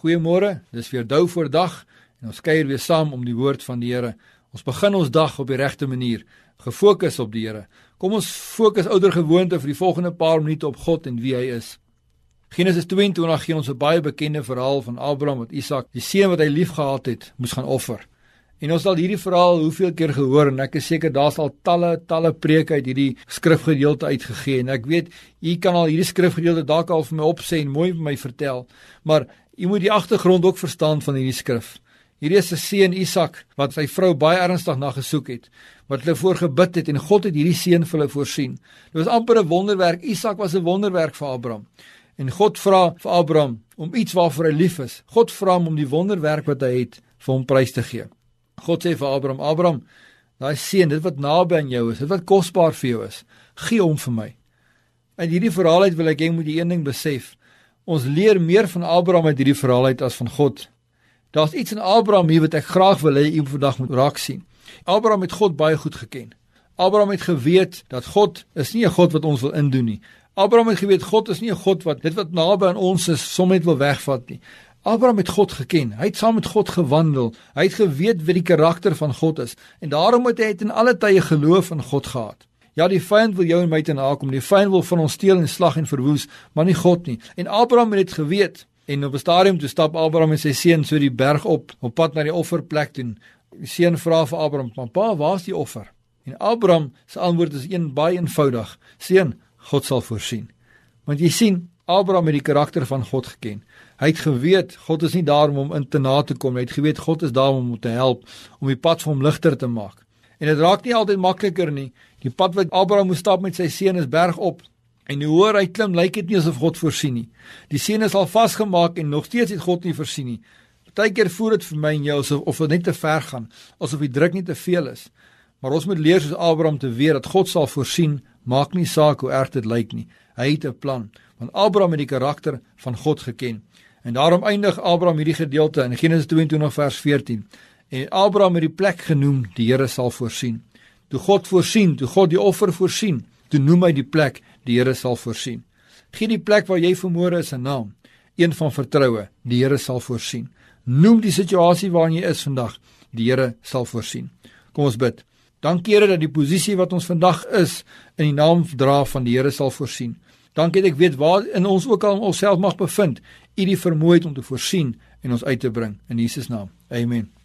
Goeiemôre. Dis weer dou voor dag en ons kuier weer saam om die woord van die Here. Ons begin ons dag op die regte manier, gefokus op die Here. Kom ons fokus ouer gewoonte vir die volgende paar minute op God en wie hy is. Genesis 22 gee ons 'n baie bekende verhaal van Abraham wat Isak, die seun wat hy liefgehad het, moes gaan offer. En ons het al hierdie verhaal hoeveel keer gehoor en ek is seker daar's al talle talle preke uit hierdie skrifgedeelte uitgegee en ek weet u kan al hierdie skrifgedeelte dalk al vir my opsê en mooi vir my vertel. Maar Jy moet die agtergrond ook verstaan van hierdie skrif. Hierdie is 'n seun Isak wat sy vrou baie ernstig na gesoek het, wat hulle voorgebid het en God het hierdie seun vir hulle voorsien. Dit was amper 'n wonderwerk. Isak was 'n wonderwerk vir Abraham. En God vra vir Abraham om iets waarvoor hy lief is. God vra hom om die wonderwerk wat hy het vir hom prys te gee. God sê vir Abraham: "Abraham, daai seun, dit wat naby aan jou is, dit wat kosbaar vir jou is, gee hom vir my." In hierdie verhaal uit wil ek hê moet jy een ding besef. Ons leer meer van Abraham uit hierdie verhaal uit as van God. Daar's iets in Abraham hier wat ek graag wil hê u vandag moet raak sien. Abraham het God baie goed geken. Abraham het geweet dat God is nie 'n God wat ons wil indoen nie. Abraham het geweet God is nie 'n God wat dit wat naby aan ons is sommer wil wegvat nie. Abraham het God geken. Hy het saam met God gewandel. Hy het geweet wie die karakter van God is en daarom het hy in alle tye geloof in God gehad. Ja, die vyand wil jou en my te nakom. Die vyand wil van ons steel en slag en verwoes, maar nie God nie. En Abraham het dit geweet. En op 'n stadium toe stap Abraham en sy seun so die berg op, op pad na die offerplek toe. Die seun vra vir Abraham: "Pa, waar's die offer?" En Abraham se antwoord is een baie eenvoudig: "Seun, God sal voorsien." Want jy sien, Abraham het die karakter van God geken. Hy het geweet God is nie daar om hom in te na te kom nie. Hy het geweet God is daar om hom te help, om die pad vir hom ligter te maak. En dit raak nie altyd makliker nie. Die pad wat Abraham moes stap met sy seun is bergop. En hoe hoor hy klim, lyk dit nie asof God voorsien nie. Die seun is al vasgemaak en nog steeds het God nie voorsien nie. Partykeer voel dit vir my en jou asof of dit net te ver gaan, asof die druk nie te veel is. Maar ons moet leer soos Abraham te weet dat God sal voorsien, maak nie saak hoe erg dit lyk nie. Hy het 'n plan, want Abraham het die karakter van God geken. En daarom eindig Abraham hierdie gedeelte in Genesis 22 vers 14. En Abraham het die plek genoem, die Here sal voorsien. Toe God voorsien, toe God die offer voorsien, toe noem hy die plek, die Here sal voorsien. Gee die plek waar jy vermoere is 'n naam, een van vertroue, die Here sal voorsien. Noem die situasie waarin jy is vandag, die Here sal voorsien. Kom ons bid. Dankie Here dat die posisie wat ons vandag is in die naam dra van die Here sal voorsien. Dankie dat ek weet waar in ons ook al onsself mag bevind, U die vermoë het om te voorsien en ons uit te bring in Jesus naam. Amen.